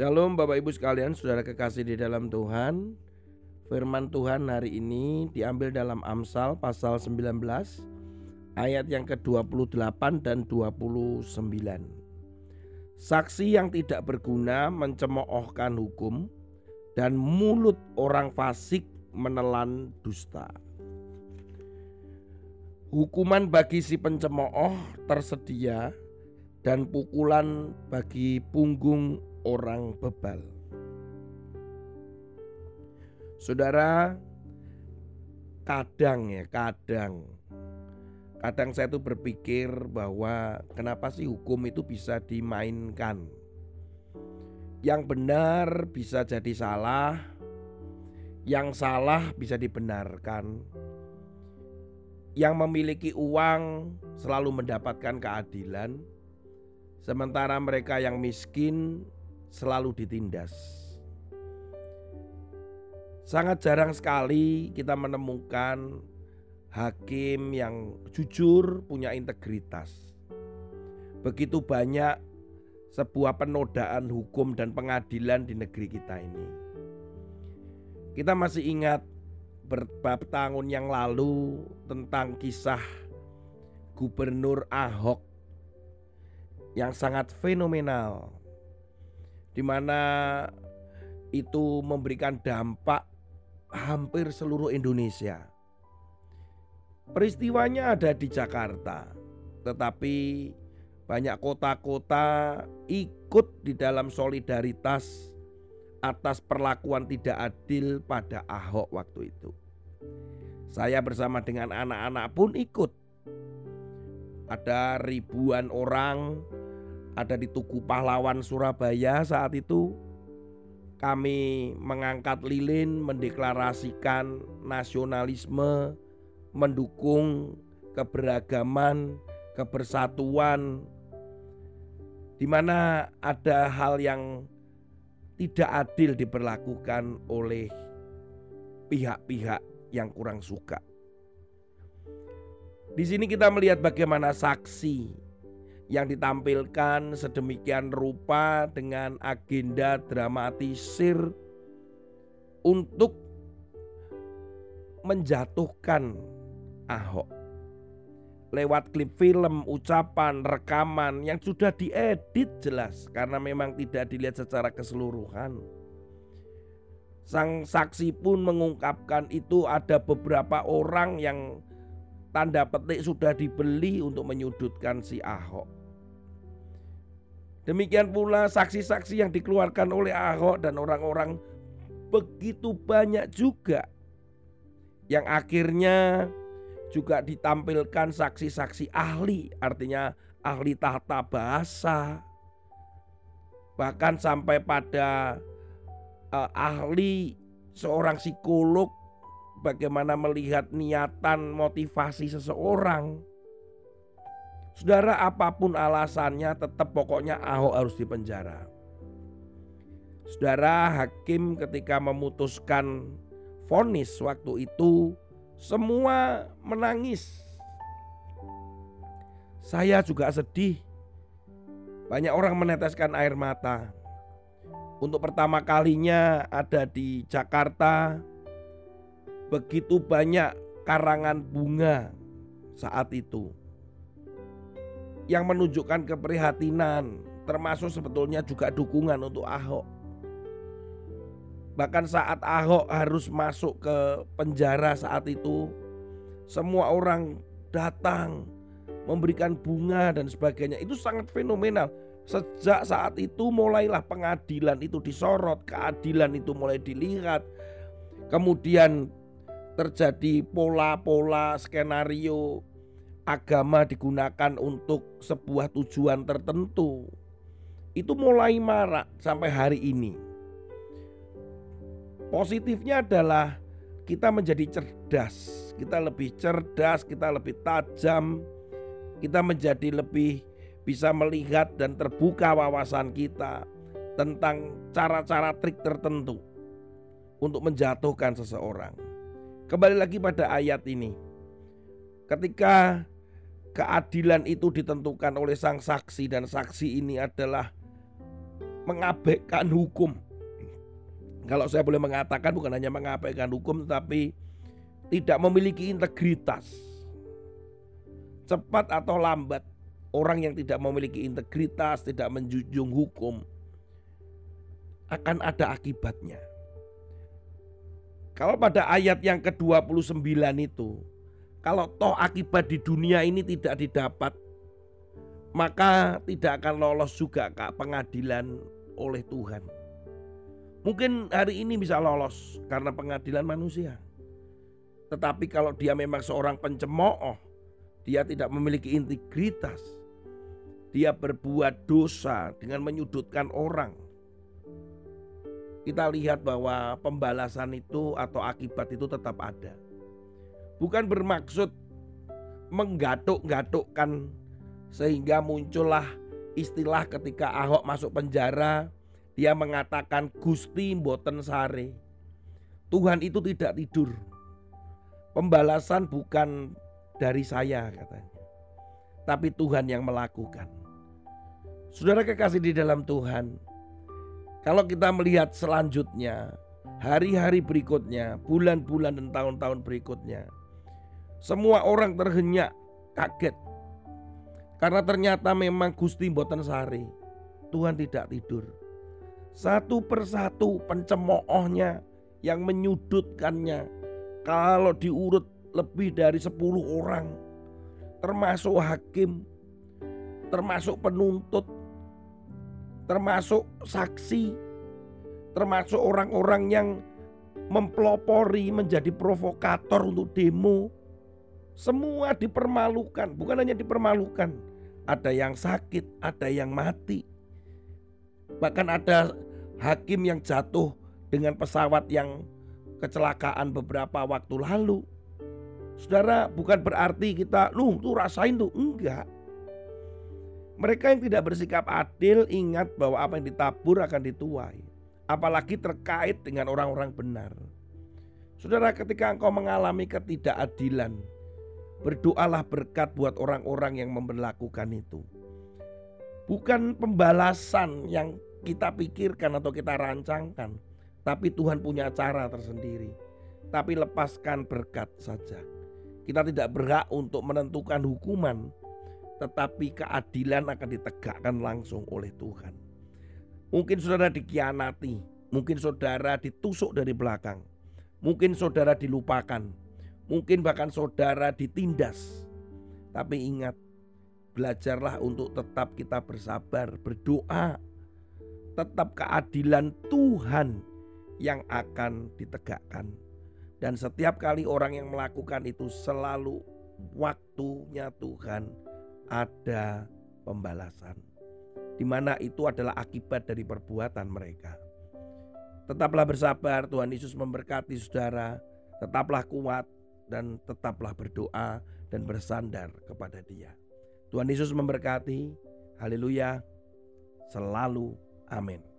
Shalom Bapak Ibu sekalian, saudara kekasih di dalam Tuhan. Firman Tuhan hari ini diambil dalam Amsal pasal 19 ayat yang ke-28 dan 29. Saksi yang tidak berguna mencemoohkan hukum dan mulut orang fasik menelan dusta. Hukuman bagi si pencemooh tersedia dan pukulan bagi punggung orang bebal. Saudara, kadang ya, kadang kadang saya tuh berpikir bahwa kenapa sih hukum itu bisa dimainkan? Yang benar bisa jadi salah, yang salah bisa dibenarkan. Yang memiliki uang selalu mendapatkan keadilan, sementara mereka yang miskin selalu ditindas. Sangat jarang sekali kita menemukan hakim yang jujur, punya integritas. Begitu banyak sebuah penodaan hukum dan pengadilan di negeri kita ini. Kita masih ingat beberapa tahun yang lalu tentang kisah Gubernur Ahok yang sangat fenomenal di mana itu memberikan dampak hampir seluruh Indonesia. Peristiwanya ada di Jakarta, tetapi banyak kota-kota ikut di dalam solidaritas atas perlakuan tidak adil pada Ahok waktu itu. Saya bersama dengan anak-anak pun ikut. Ada ribuan orang ada di Tugu Pahlawan Surabaya saat itu kami mengangkat lilin mendeklarasikan nasionalisme mendukung keberagaman kebersatuan di mana ada hal yang tidak adil diperlakukan oleh pihak-pihak yang kurang suka. Di sini kita melihat bagaimana saksi yang ditampilkan sedemikian rupa dengan agenda dramatisir untuk menjatuhkan Ahok lewat klip film, ucapan, rekaman yang sudah diedit jelas karena memang tidak dilihat secara keseluruhan. Sang saksi pun mengungkapkan itu ada beberapa orang yang tanda petik sudah dibeli untuk menyudutkan si Ahok. Demikian pula saksi-saksi yang dikeluarkan oleh Ahok dan orang-orang begitu banyak juga yang akhirnya juga ditampilkan saksi-saksi ahli, artinya ahli tata bahasa, bahkan sampai pada uh, ahli seorang psikolog bagaimana melihat niatan motivasi seseorang. Saudara apa pun alasannya tetap pokoknya Ahok harus dipenjara. Saudara hakim ketika memutuskan vonis waktu itu semua menangis. Saya juga sedih. Banyak orang meneteskan air mata. Untuk pertama kalinya ada di Jakarta begitu banyak karangan bunga saat itu yang menunjukkan keprihatinan, termasuk sebetulnya juga dukungan untuk Ahok. Bahkan saat Ahok harus masuk ke penjara saat itu, semua orang datang memberikan bunga dan sebagainya. Itu sangat fenomenal. Sejak saat itu mulailah pengadilan itu disorot, keadilan itu mulai dilihat. Kemudian terjadi pola-pola skenario agama digunakan untuk sebuah tujuan tertentu, itu mulai marak sampai hari ini. Positifnya adalah kita menjadi cerdas, kita lebih cerdas, kita lebih tajam, kita menjadi lebih bisa melihat dan terbuka wawasan kita tentang cara-cara trik tertentu untuk menjatuhkan seseorang. Kembali lagi pada ayat ini. Ketika keadilan itu ditentukan oleh sang saksi dan saksi ini adalah mengabaikan hukum. Kalau saya boleh mengatakan bukan hanya mengabaikan hukum tetapi tidak memiliki integritas. Cepat atau lambat orang yang tidak memiliki integritas, tidak menjunjung hukum akan ada akibatnya. Kalau pada ayat yang ke-29 itu, kalau toh akibat di dunia ini tidak didapat, maka tidak akan lolos juga ke pengadilan oleh Tuhan. Mungkin hari ini bisa lolos karena pengadilan manusia. Tetapi kalau dia memang seorang pencemooh, dia tidak memiliki integritas, dia berbuat dosa dengan menyudutkan orang, kita lihat bahwa pembalasan itu atau akibat itu tetap ada. Bukan bermaksud menggatuk-gatukkan sehingga muncullah istilah ketika Ahok masuk penjara dia mengatakan Gusti mboten sare. Tuhan itu tidak tidur. Pembalasan bukan dari saya katanya. Tapi Tuhan yang melakukan. Saudara kekasih di dalam Tuhan, kalau kita melihat selanjutnya, hari-hari berikutnya, bulan-bulan dan tahun-tahun berikutnya, semua orang terhenyak, kaget. Karena ternyata memang Gusti Mboten Sari, Tuhan tidak tidur. Satu persatu pencemoohnya yang menyudutkannya, kalau diurut lebih dari 10 orang, termasuk hakim, termasuk penuntut, termasuk saksi, termasuk orang-orang yang mempelopori menjadi provokator untuk demo. Semua dipermalukan, bukan hanya dipermalukan, ada yang sakit, ada yang mati. Bahkan ada hakim yang jatuh dengan pesawat yang kecelakaan beberapa waktu lalu. Saudara, bukan berarti kita, lu tuh rasain tuh, enggak. Mereka yang tidak bersikap adil ingat bahwa apa yang ditabur akan dituai. Apalagi terkait dengan orang-orang benar. Saudara ketika engkau mengalami ketidakadilan. Berdoalah berkat buat orang-orang yang memperlakukan itu. Bukan pembalasan yang kita pikirkan atau kita rancangkan. Tapi Tuhan punya cara tersendiri. Tapi lepaskan berkat saja. Kita tidak berhak untuk menentukan hukuman tetapi keadilan akan ditegakkan langsung oleh Tuhan. Mungkin saudara dikhianati, mungkin saudara ditusuk dari belakang, mungkin saudara dilupakan, mungkin bahkan saudara ditindas. Tapi ingat, belajarlah untuk tetap kita bersabar, berdoa. Tetap keadilan Tuhan yang akan ditegakkan. Dan setiap kali orang yang melakukan itu selalu waktunya Tuhan ada pembalasan. Di mana itu adalah akibat dari perbuatan mereka. Tetaplah bersabar, Tuhan Yesus memberkati saudara. Tetaplah kuat dan tetaplah berdoa dan bersandar kepada Dia. Tuhan Yesus memberkati. Haleluya. Selalu amin.